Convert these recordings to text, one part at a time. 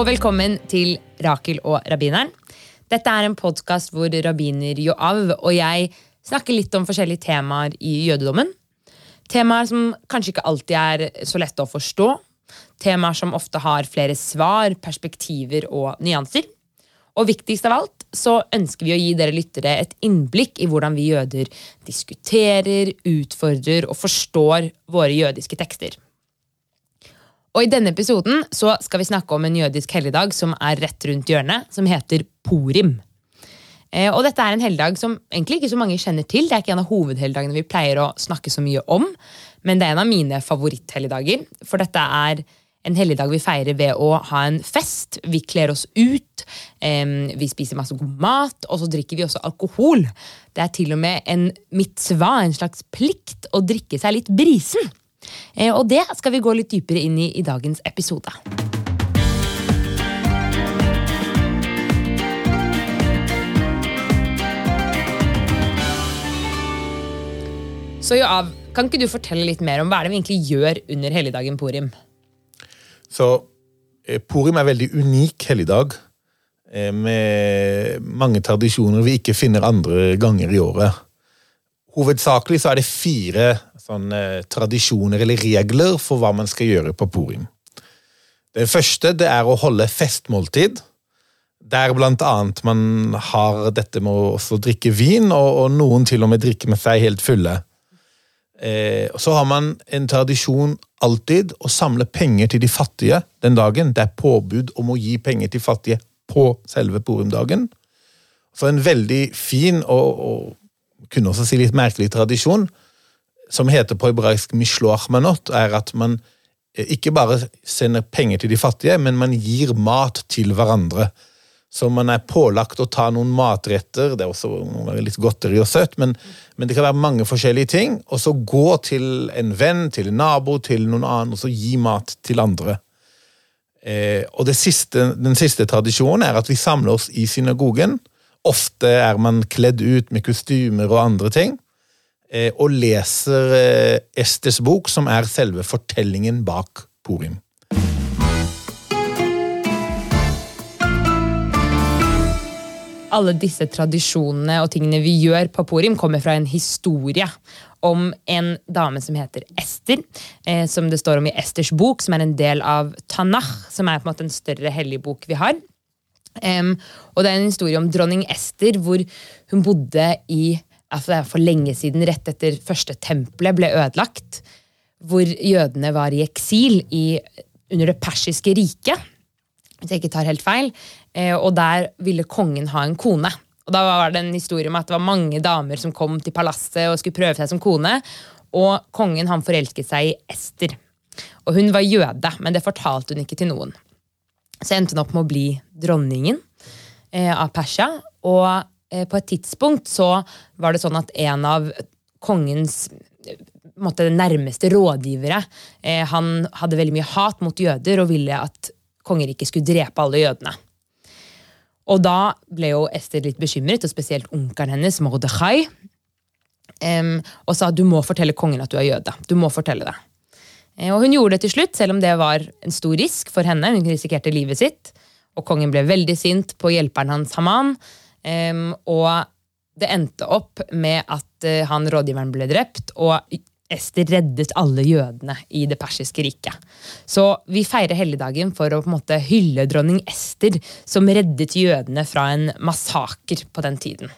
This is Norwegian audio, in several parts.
Og velkommen til Rakel og rabbineren. Dette er en podkast hvor rabbiner Joav og jeg snakker litt om forskjellige temaer i jødedommen. Temaer som kanskje ikke alltid er så lette å forstå. Temaer som ofte har flere svar, perspektiver og nyanser. Og viktigst av alt så ønsker vi å gi dere lyttere et innblikk i hvordan vi jøder diskuterer, utfordrer og forstår våre jødiske tekster. Og I denne episoden så skal vi snakke om en jødisk helligdag som er rett rundt hjørnet, som heter Purim. Eh, og Dette er en helligdag som egentlig ikke så mange kjenner til. Det er ikke en av hovedhelligdagene vi pleier å snakke så mye om, men det er en av mine favoritthelligdager. For dette er en helligdag vi feirer ved å ha en fest. Vi kler oss ut, vi spiser masse god mat, og så drikker vi også alkohol. Det er til og med en mitzva, en slags plikt, å drikke seg litt brisen. Eh, og det skal vi gå litt dypere inn i i dagens episode. Så Joav, kan ikke du fortelle litt mer om hva er det vi egentlig gjør under helligdagen Purim? Så Porim Purim er veldig unik helligdag, eh, med mange tradisjoner vi ikke finner andre ganger i året. Hovedsakelig så er det fire sånne tradisjoner eller regler for hva man skal gjøre på Purim. Det første det er å holde festmåltid, der blant annet man har dette med å drikke vin, og, og noen til og med drikker med seg helt fulle. Eh, så har man en tradisjon alltid å samle penger til de fattige den dagen. Det er påbud om å gi penger til fattige på selve Purim-dagen. Så en veldig fin og, og kunne også si litt merkelig tradisjon som heter på hebraisk mishloach manot, er at man eh, ikke bare sender penger til de fattige, men man gir mat til hverandre. Så man er pålagt å ta noen matretter, det er også litt godteri og søtt, men, men, det kan være mange forskjellige ting, og så gå til en venn, til en nabo, til noen annen, og så gi mat til andre. Eh, og siste, Den siste tradisjonen er at vi samler oss i synagogen. Ofte er man kledd ut med kostymer og andre ting. Eh, og leser Estes bok, som er selve fortellingen bak Purim. Alle disse tradisjonene og tingene vi gjør på Purim, kommer fra en historie om en dame som heter Ester, eh, som det står om i Esters bok, som er en del av Tanach, som er på en måte en større hellig bok vi har. Og det er en historie om dronning Ester, hvor hun bodde i altså for lenge siden, rett etter første tempelet ble ødelagt, hvor jødene var i eksil i, under det persiske riket, hvis jeg ikke tar helt feil, eh, og der ville kongen ha en kone. Og Da var det en historie om at det var mange damer som kom til palasset og skulle prøve seg som kone, og kongen han forelsket seg i Ester. Og Hun var jøde, men det fortalte hun ikke til noen. Så endte hun opp med å bli dronningen eh, av Persia. Og på et tidspunkt så var det sånn at en av kongens måtte, nærmeste rådgivere eh, han hadde veldig mye hat mot jøder og ville at konger ikke skulle drepe alle jødene. Og da ble jo Ester litt bekymret, og spesielt onkelen hennes, Mordechai, um, og sa du må fortelle kongen at du er jøde. Du må fortelle det. Eh, og hun gjorde det til slutt, selv om det var en stor risk for henne. Hun risikerte livet sitt. Og kongen ble veldig sint på hjelperen hans Haman, Um, og det endte opp med at uh, han rådgiveren ble drept, og Ester reddet alle jødene i det persiske riket. Så vi feirer helligdagen for å på en måte hylle dronning Ester, som reddet jødene fra en massaker på den tiden.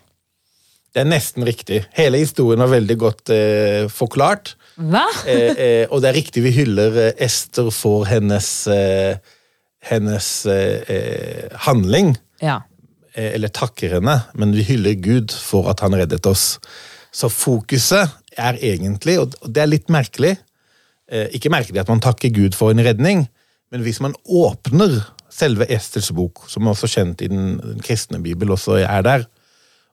Det er nesten riktig. Hele historien var veldig godt eh, forklart. Hva? eh, eh, og det er riktig vi hyller eh, Ester for hennes, eh, hennes eh, handling. Ja. Eh, eller takker henne, men vi hyller Gud for at han reddet oss. Så fokuset er egentlig, og det er litt merkelig eh, Ikke merkelig at man takker Gud for en redning, men hvis man åpner selve Esters bok, som er også kjent i den, den kristne bibel, også er der,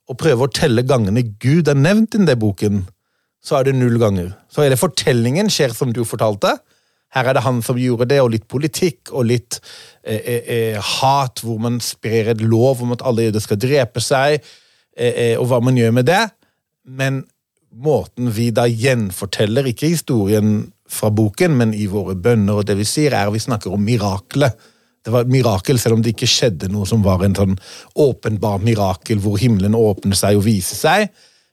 og prøver å telle gangene Gud er nevnt i den boken, så er det null ganger. Så hele fortellingen skjer som du fortalte, her er det han som gjorde det, og litt politikk og litt eh, eh, eh, hat, hvor man sprer et lov om at alle jøder skal drepe seg, eh, eh, og hva man gjør med det. Men måten vi da gjenforteller, ikke historien fra boken, men i våre bønner, og det vi sier, er at vi snakker om miraklet Det var et mirakel, selv om det ikke skjedde noe som var en sånn åpenbar mirakel hvor himmelen åpner seg og viser seg.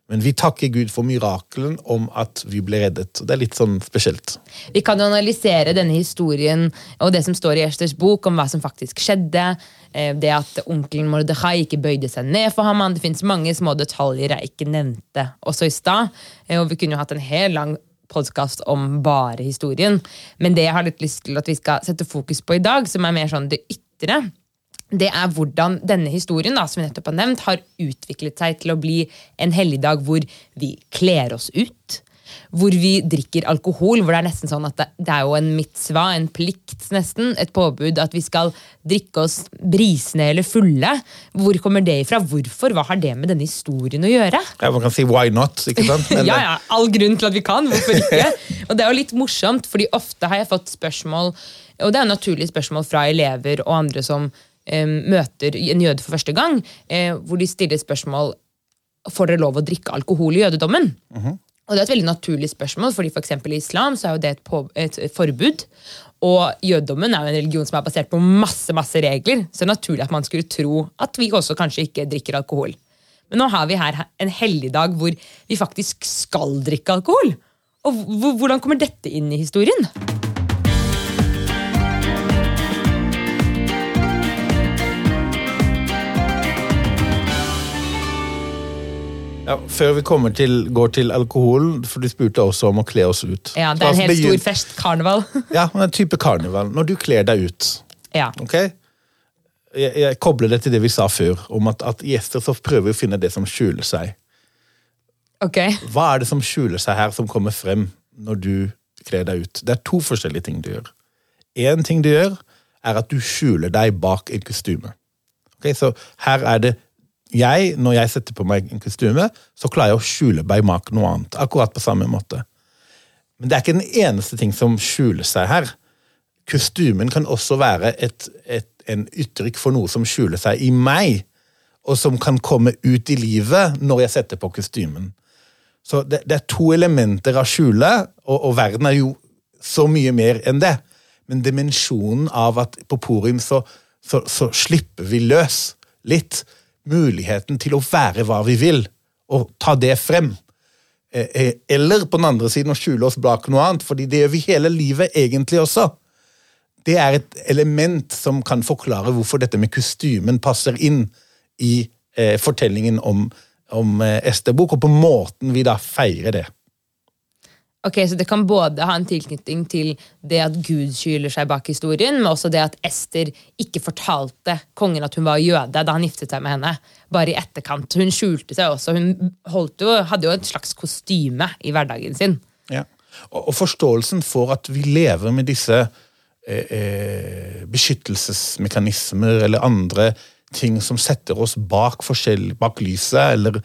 Men vi takker Gud for mirakelen om at vi ble reddet. Det er litt sånn spesielt. Vi kan jo analysere denne historien og det som står i Esters bok om hva som faktisk skjedde. Eh, det at onkelen Mordechai ikke bøyde seg ned for ham. Det fins mange små detaljer jeg ikke nevnte også i stad. Eh, vi kunne jo hatt en hel lang podkast om bare historien. Men det jeg har litt lyst til at vi skal sette fokus på i dag, som er mer sånn det ytre, det er hvordan denne historien da, som vi nettopp har nevnt, har utviklet seg til å bli en helligdag hvor vi kler oss ut. Hvor vi drikker alkohol, hvor det er nesten sånn at det, er jo en mitzva, en plikt nesten, et påbud at vi skal drikke oss brisende eller fulle. Hvor kommer det ifra? Hvorfor? Hva har det med denne historien å gjøre? Ja, Man kan si why not, ikke sant? Men, ja, ja, All grunn til at vi kan. Hvorfor ikke? og det er jo litt morsomt, fordi ofte har jeg fått spørsmål, og det er naturlige spørsmål fra elever og andre som møter en jøde for første gang, eh, hvor de stiller spørsmål får dere lov å drikke alkohol i jødedommen. Mm -hmm. Og Det er et veldig naturlig spørsmål, fordi for I islam så er jo det et, på, et, forbud. Og jødedommen er jo en religion som er basert på masse masse regler, så det er naturlig at man skulle tro at vi også kanskje ikke drikker alkohol. Men nå har vi her en helligdag hvor vi faktisk skal drikke alkohol. Og Hvordan kommer dette inn i historien? Ja, før vi til, går til alkoholen, for du spurte også om å kle oss ut. Ja, Det er en helt stor fest. Karneval. ja, en type karneval. Når du kler deg ut. Ja. ok? Jeg, jeg, kobler det til det vi sa før, om at, at gjester så prøver å finne det som skjuler seg. Ok. Hva er det som skjuler seg her, som kommer frem når du kler deg ut? Det er to forskjellige ting du gjør. Én ting du gjør, er at du skjuler deg bak en kostyme. Okay, så her er det jeg, når jeg setter på meg en kostyme, så klarer jeg å skjule meg bak noe annet. Akkurat på samme måte. Men det er ikke den eneste ting som skjuler seg her. Kostymen kan også være et, et, en uttrykk for noe som skjuler seg i meg, og som kan komme ut i livet når jeg setter på kostymen. Så det, det er to elementer av skjulet, og, og, verden er jo så mye mer enn det. Men dimensjonen av at på Porim så, så, så slipper vi løs litt muligheten til å være hva vi vil, og ta det frem. Eh, eh, eller på den andre siden å skjule oss bak noe annet, fordi det gjør vi hele livet egentlig også. Det er et element som kan forklare hvorfor dette med kostymen passer inn i eh, fortellingen om, om eh, Esterbok, og på måten vi da feirer det. Ok, Så det kan både ha en tilknytning til det at Gud skylder seg bak historien, men også det at Ester ikke fortalte kongen at hun var jøde da han giftet seg med henne. Bare i etterkant. Hun skjulte seg også. Hun jo, hadde jo et slags kostyme i hverdagen sin. Ja. Og, forståelsen for at vi lever med disse eh, eh, beskyttelsesmekanismer eller andre ting som setter oss bak, bak lyset, eller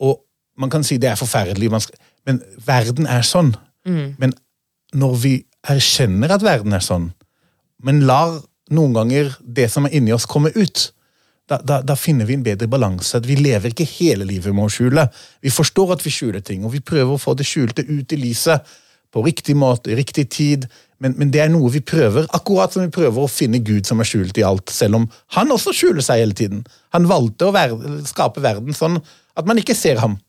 Og man kan si det er forferdelig. man skal men verden er sånn. Mm. Men når vi erkjenner at verden er sånn, men lar noen ganger det som er inni oss, komme ut, da, da, da, finner vi en bedre balanse. at Vi lever ikke hele livet med å skjule. Vi forstår at vi skjuler ting, og vi prøver å få det skjulte ut i lyset på riktig måte, i riktig tid. Men, men, det er noe vi prøver, akkurat som vi prøver å finne Gud som er skjult i alt, selv om han også skjuler seg hele tiden. Han valgte å være, skape verden sånn at man ikke ser ham.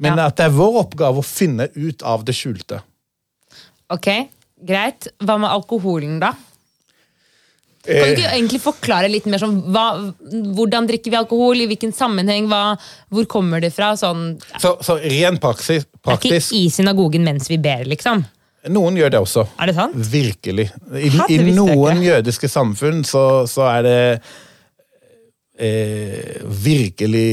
Men ja. at det er vår oppgave å finne ut av det skjulte. Ok, greit. Hva med alkoholen, da? Kan du ikke eh. egentlig forklare litt mer sånn, hva, Hvordan drikker vi alkohol? I hvilken sammenheng? Hva, hvor kommer det fra? Sånn, så, så ren praksis, praktisk Det er ikke i synagogen mens vi ber, liksom? Noen gjør det også. Er det sant? Virkelig. I, i noen jødiske samfunn så, så er det eh, virkelig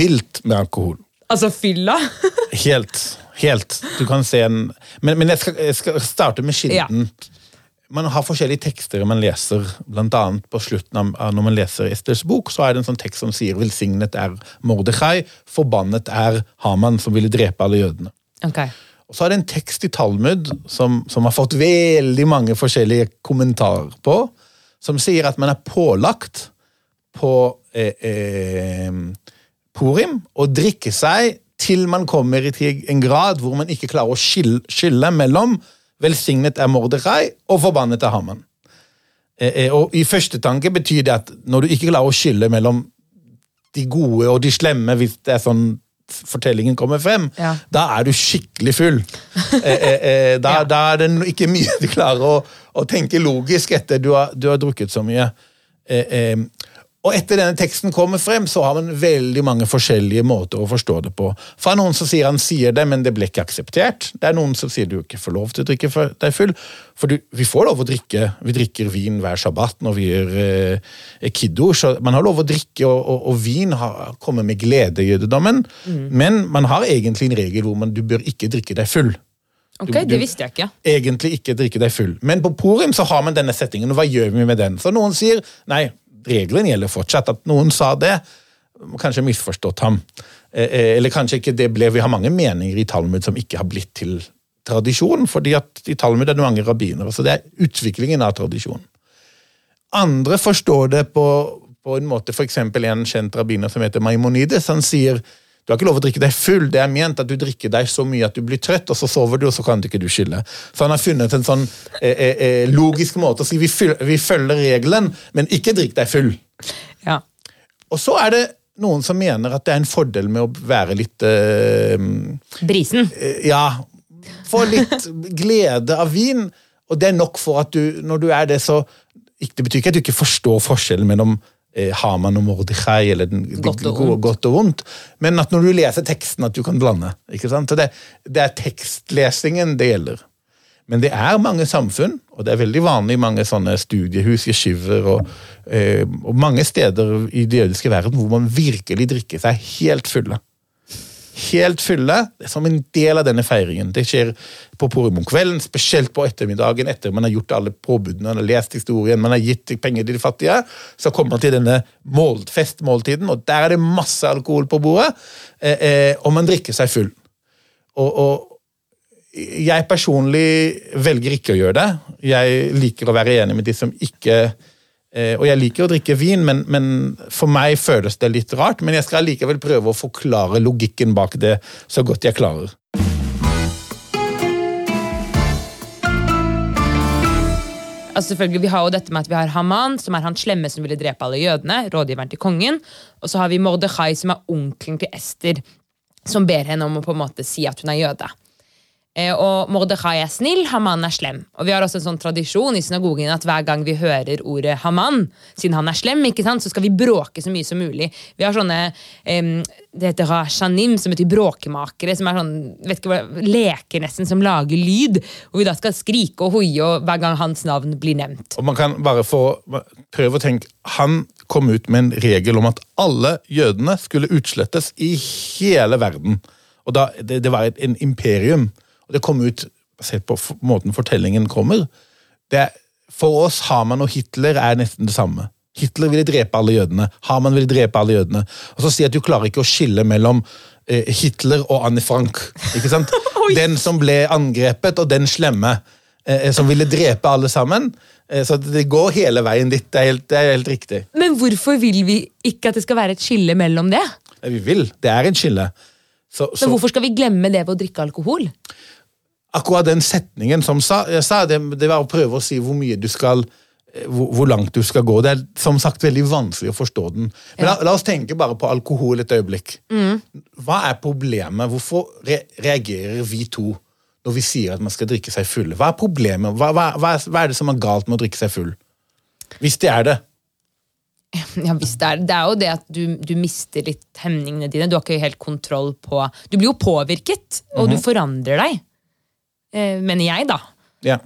vilt med alkohol. Altså fylla? helt. Helt. Du kan se en Men, men jeg, skal, jeg, skal, starte med kilden. Ja. Man har forskjellige tekster man leser, blant annet på slutten av når man leser Esters bok, så er det en sånn tekst som sier 'velsignet er Mordechai', 'forbannet er Haman', som ville drepe alle jødene. Okay. Og Så er det en tekst i Talmud som, som har fått veldig mange forskjellige kommentarer på, som sier at man er pålagt på eh, eh, Purim og drikke seg til man kommer til en grad hvor man ikke klarer å skille, skille mellom velsignet er Mordechai og forbannet er Haman. Eh, eh, og I første tanke betyr det at når du ikke klarer å skille mellom de gode og de slemme, hvis det er sånn fortellingen kommer frem, Ja. da er du skikkelig full. eh, eh, eh, da, Ja. da er det ikke mye du klarer å, å tenke logisk etter du har, du har drukket så mye. Eh, eh, og etter denne teksten kommer frem, så har man veldig mange forskjellige måter å forstå det på. Fra noen som sier han sier det, men det ble ikke akseptert. Det er noen som sier du ikke får lov til å drikke deg full. For du, vi får lov å drikke. Vi drikker vin hver sabbat når vi gjør eh, kiddo. Så man har lov å drikke, og, og, og vin har, kommer med glede i jødedommen. Men man har egentlig en regel hvor man, du bør ikke drikke deg full Ok, Du- du- Det visste jeg ikke. egentlig ikke drikke deg full. Men på Porim så har man denne settingen, og hva gjør vi med den? Så noen sier nei, regelen gjelder fortsatt. At noen sa det, kanskje misforstått ham. Eh, eh, Eller kanskje ikke det ble Vi har mange meninger i Talmud som ikke har blitt til tradisjon, fordi at i Talmud er det mange rabbinere. Så det er utviklingen av tradisjonen. Andre forstår det på, på en måte, f.eks. en kjent rabbiner som heter Maimonides. Han sier du har ikke lov å drikke deg full, det er ment at du drikker deg så mye at du blir trøtt, og så sover du, og så kan du ikke du skille. Så han har funnet en sånn eh, eh, eh, logisk måte å si vi, vi følger regelen, men ikke drikk deg full. Ja. Og så er det noen som mener at det er en fordel med å være litt eh, Brisen. eh, Ja, få litt glede av vin, og det er nok for at du, når du er det, så ikke- Det betyr ikke at du ikke forstår forskjellen mellom Haman og Mordechai, eller den, de Godt og gode- godt og vondt, men at når du leser teksten, at du kan blande. ikke sant? Så det, det er tekstlesingen det gjelder. Men det er mange samfunn, og det er veldig vanlig i mange sånne studiehus, yeshiver og, eh, og mange steder i den jødiske verden hvor man virkelig drikker seg helt fulle. Helt fulle, som en del av denne feiringen. Det skjer på Porum om kvelden, spesielt på ettermiddagen etter man har gjort alle påbudene, man har lest historien, man har gitt penger til de fattige. Så kommer man til denne festmåltiden, og der er det masse alkohol på bordet, eh, eh, og man drikker seg full. Og, og jeg personlig velger ikke å gjøre det. Jeg liker å være enig med de som ikke Og jeg liker å drikke vin, men, men for meg føles det litt rart. Men jeg skal likevel prøve å forklare logikken bak det så godt jeg klarer. Altså selvfølgelig, Vi har jo dette med at vi har Haman, som er han slemme som ville drepe alle jødene. rådgiveren til kongen, Og så har vi Mordechai, som er onkelen til Ester, som ber henne om å på en måte si at hun er jøde. Eh, og Mordechai er snill, Haman er slem. Og Vi har også en sånn tradisjon i synagogen at hver gang vi hører ordet Haman, siden han er slem, ikke sant, så skal vi bråke så mye som mulig. Vi har sånne um, Det heter rashanim, som betyr bråkemakere. Som er sånn, vet ikke hva, leker nesten, som lager lyd. Hvor vi da skal skrike og hoie og hver gang hans navn blir nevnt. Og man kan bare få prøve å tenke Han kom ut med en regel om at alle jødene skulle utslettes i hele verden. Og da, det, det var et en imperium. Og det kom ut basert på måten fortellingen kommer. Det, for oss, Haman og Hitler er nesten det samme. Hitler ville drepe alle jødene. Haman ville drepe alle jødene. Og så sier at du klarer ikke å skille mellom eh, Hitler og Anne Frank. Ikke sant? Den som ble angrepet, og den slemme. Eh, som ville drepe alle sammen. Eh, så det går hele veien dit. Det er helt, det er helt riktig. Men hvorfor vil vi ikke at det skal være et skille mellom det? Vi vil. Det er et skille. Så, så Men hvorfor skal vi glemme det ved å drikke alkohol? Akkurat den setningen som sa, jeg sa, det, det var å prøve å si hvor mye du skal eh, hvor, hvor langt du skal gå. Det er som sagt veldig vanskelig å forstå den. Men la, la oss tenke bare på alkohol et øyeblikk. Hva er problemet? Hvorfor re reagerer vi to når vi sier at man skal drikke seg fulle? Hva er problemet? Hva, hva, hva, er, hva er det som er galt med å drikke seg full? Hvis det er det. Ja, hvis det, er, det er jo det at du, du mister litt hemningene dine. Du har ikke helt kontroll på Du blir jo påvirket, og du forandrer deg. Eh, mener jeg, da. Ja.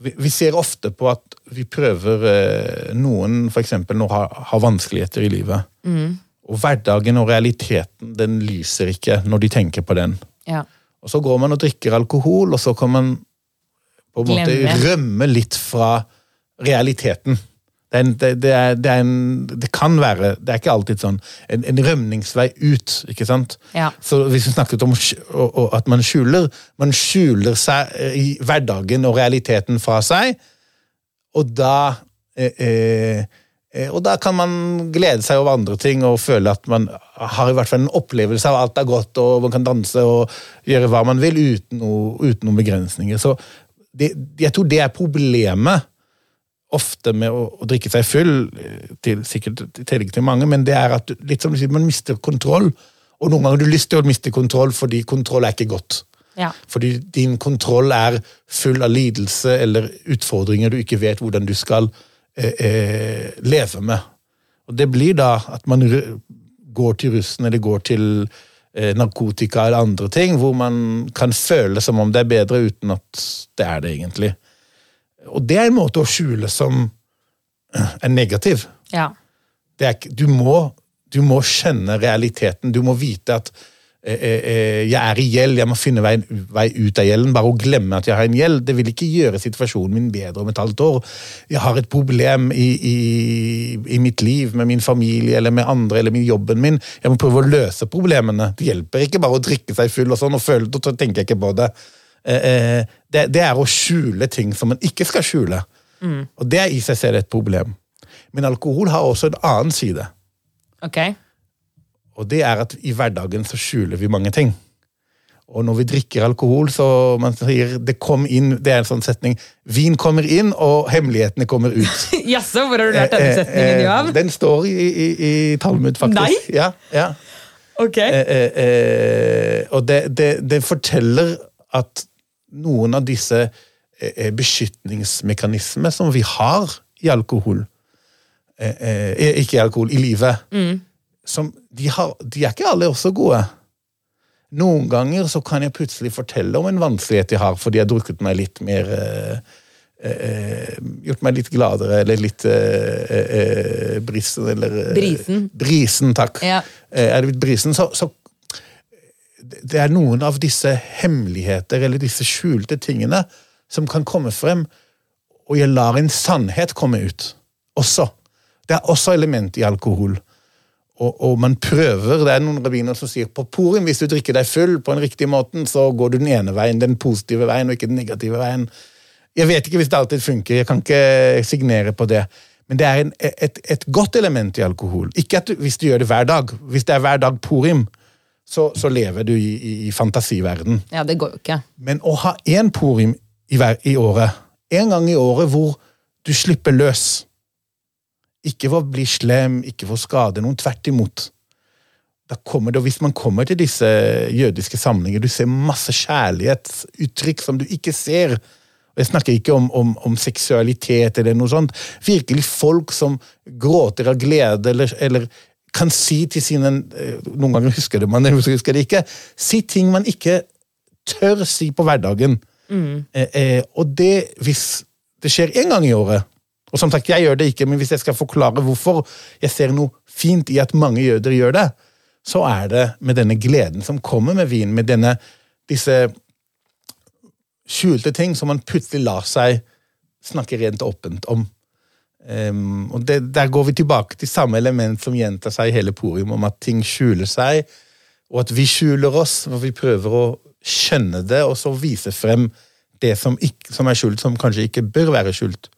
Vi, vi ser ofte på at vi prøver eh, Noen eksempel, nå har, har vanskeligheter i livet. Og hverdagen og realiteten den lyser ikke når de tenker på den. Ja. Og så går man og drikker alkohol, og så kan man på en måte Glemme. rømme litt fra realiteten. Det, en, det, det, er, det, er en, det kan være, det er ikke alltid sånn, en, en rømningsvei ut. ikke sant? Ja. Så hvis vi snakket om og, og at man skjuler, man skjuler seg eh, i hverdagen og realiteten fra seg, og da eh, eh, eh, og da kan man glede seg over andre ting og føle at man har i hvert fall en opplevelse av alt er godt, og man kan danse og gjøre hva man vil uten, noe, uten noen begrensninger. Så det, jeg tror det er problemet. Ofte med å, å drikke seg full, eh, til, sikkert i tillegg til mange, men det er at du, litt som du sier, man mister kontroll. Og noen ganger har du lyst til å miste kontroll fordi kontroll er ikke godt. Ja. Fordi din kontroll er full av lidelse eller utfordringer du ikke vet hvordan du skal eh, eh, leve med. Og det blir da at man går til russen eller går til eh, narkotika eller andre ting, hvor man kan føle som om det er bedre uten at det er det egentlig. Og det er en måte å skjule som eh, er negativ. Ja. Det er, du, må, du må skjønne realiteten. Du må vite at eh, eh, eh, jeg er i gjeld, jeg må finne vei, vei ut av gjelden. Bare å glemme at jeg har en gjeld, det vil ikke gjøre situasjonen min bedre om et halvt år. Jeg har et problem i, i, i mitt liv, med min familie eller med andre eller med jobben min. Jeg må prøve å løse problemene. Det hjelper ikke bare å drikke seg full og sånn, og føle det, og så tenker jeg ikke på det. Eh, eh, det. Det er å skjule ting som man ikke skal skjule. Og det er i seg selv et problem. Men alkohol har også en annen side. Ok. Og det er at i hverdagen så skjuler vi mange ting. Og når vi drikker alkohol, så man sier det kom inn, det er en sånn setning Vin kommer inn, og hemmelighetene kommer ut. Jaså, hvor har du lært denne setningen, Johan? Den står i, i, i Talmud, faktisk. Nei? Ja, ja. Ok. Eh, eh, eh, og det, det, det forteller at noen av disse eh, eh, beskyttningsmekanismer som vi har i alkohol eh, Ikke i alkohol, i livet. Som, de, har, de er ikke alle også gode. Noen ganger så kan jeg plutselig fortelle om en vanskelighet jeg har fordi jeg har drukket meg litt mer eh, eh, Gjort meg litt gladere eller litt eh, brisen eller Brisen. Brisen, takk. Ja. Eh, er det blitt brisen, så, så Det er noen av disse hemmeligheter eller disse skjulte tingene som kan komme frem, og jeg lar en sannhet komme ut også. Det er også element i alkohol. Og, og man prøver, Det er noen rabbiner som sier på poren hvis du drikker deg full på en riktig måte, så går du den ene veien, den positive veien, og ikke den negative veien. Jeg vet ikke hvis det alltid funker, jeg kan ikke signere på det. Men det er en, et, et godt element i alkohol. Ikke du, hvis du gjør det hver dag. Hvis det er hver dag porim, så, så lever du i, i, i fantasiverden. Ja, det går jo ikke. Men å ha én porim i, i året, en gang i året hvor du slipper løs Ikke for å bli slem, ikke for å skade noen, tvert imot. Da kommer det, og Hvis man kommer til disse jødiske samlinger, du ser masse kjærlighetsuttrykk som du ikke ser. Jeg snakker ikke om, om, om seksualitet eller noe sånt. Virkelig folk som gråter av glede eller, eller kan si til sine eh, Noen ganger husker det man, husker det ikke. Si ting man ikke tør si på hverdagen. Mm. eh, og det, hvis det skjer én gang i året Og som sagt, jeg gjør det ikke, men hvis jeg skal forklare hvorfor jeg ser noe fint i at mange jøder gjør det, så er det med denne gleden som kommer med vin, med denne, disse skjulte ting som man plutselig lar seg snakke rent åpent om. Ehm, og det, Der går vi tilbake til samme element som gjentar seg i hele porium, om at ting skjuler seg, og at vi skjuler oss, og vi prøver å skjønne det, og så vise frem det som, ikke, som er skjult, som kanskje ikke bør være skjult.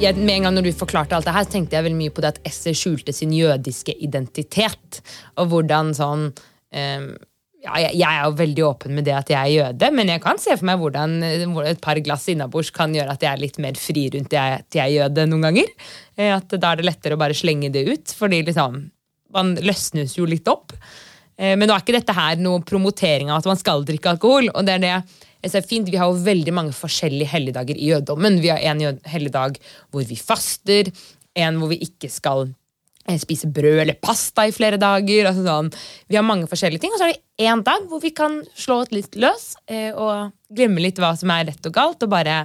jeg, med en gang når du forklarte alt det her, tenkte jeg veldig mye på det at Esser skjulte sin jødiske identitet. Og hvordan sånn ehm, ja, jeg, jeg er jo veldig åpen med det at jeg er jøde, men jeg kan se for meg hvordan et par glass innabords kan gjøre at jeg er litt mer fri rundt at jeg er jøde noen ganger. Eh, At Da er det lettere å bare slenge det ut, fordi liksom, man løsnes jo litt opp. Eh, Men nå er ikke dette her noe promotering av at man skal drikke alkohol. og det er det jeg ser fint, Vi har jo veldig mange forskjellige helligdager i jødedommen. Vi har en helligdag hvor vi faster, en hvor vi ikke skal spise brød eller pasta i flere dager. Altså sånn. Vi har mange forskjellige ting, og så er det én dag hvor vi kan slå et litt løs eh, og glemme litt hva som er rett og galt, og bare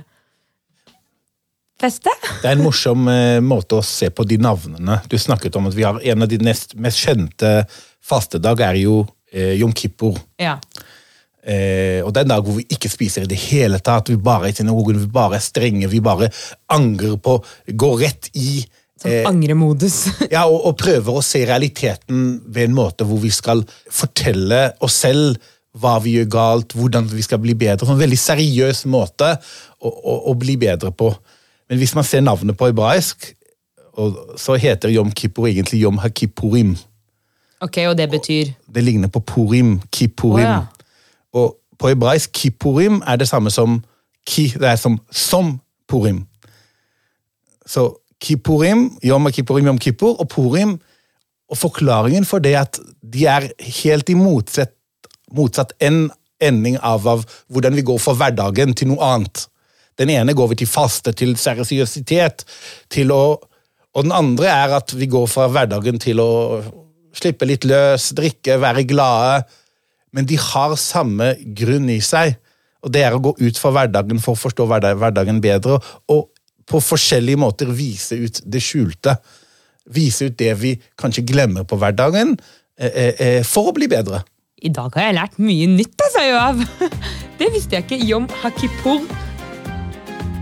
feste. Det er en morsom eh, måte å se på de navnene. Du snakket om at vi har en av de nest, mest kjente fastedag er jo eh, Jom Kippur. Ja. Eh, og det er en dag hvor vi ikke spiser i det hele tatt. Vi bare er i synagogen, vi bare er strenge, vi bare angrer på Går rett i Sånn angremodus. ja, og, og prøver å se realiteten ved en måte hvor vi skal fortelle oss selv hva vi gjør galt, hvordan vi skal bli bedre. En veldig seriøs måte å, å, å bli bedre på. Men hvis man ser navnet på hebraisk, og så heter Yom Kippur egentlig Yom HaKippurim. Ok, Og det betyr Det ligner på purim. Kippurim. Oh, ja. Og på hebraisk kippurim er det samme som ki, det er som som purim. Så kippurim, yom kippurim, yom kippur, og purim Og forklaringen for det er at de er helt i motsatt, motsatt en ending av, av hvordan vi går fra hverdagen til noe annet. Den ene går vi til faste, til seriøsitet, til å Og den andre er at vi går fra hverdagen til å slippe litt løs, drikke, være glade. Men de har samme grunn i seg, og det er å gå ut fra hverdagen for å forstå hverdagen bedre, og på forskjellige måter vise ut det skjulte. Vise ut det vi kanskje glemmer på hverdagen, eh, eh, eh, for å bli bedre. I dag har jeg lært mye nytt, altså, Joav. Det visste jeg ikke. Yom Hakipur.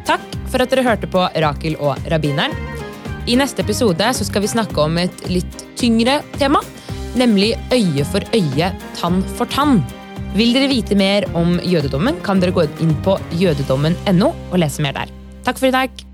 Takk for at dere hørte på Rakel og rabbineren. I neste episode så skal vi snakke om et litt tyngre tema, nemlig øye for øye, tann for tann. Vil dere vite mer om jødedommen, kan dere gå inn på jødedommen.no og lese mer der. Takk for i dag.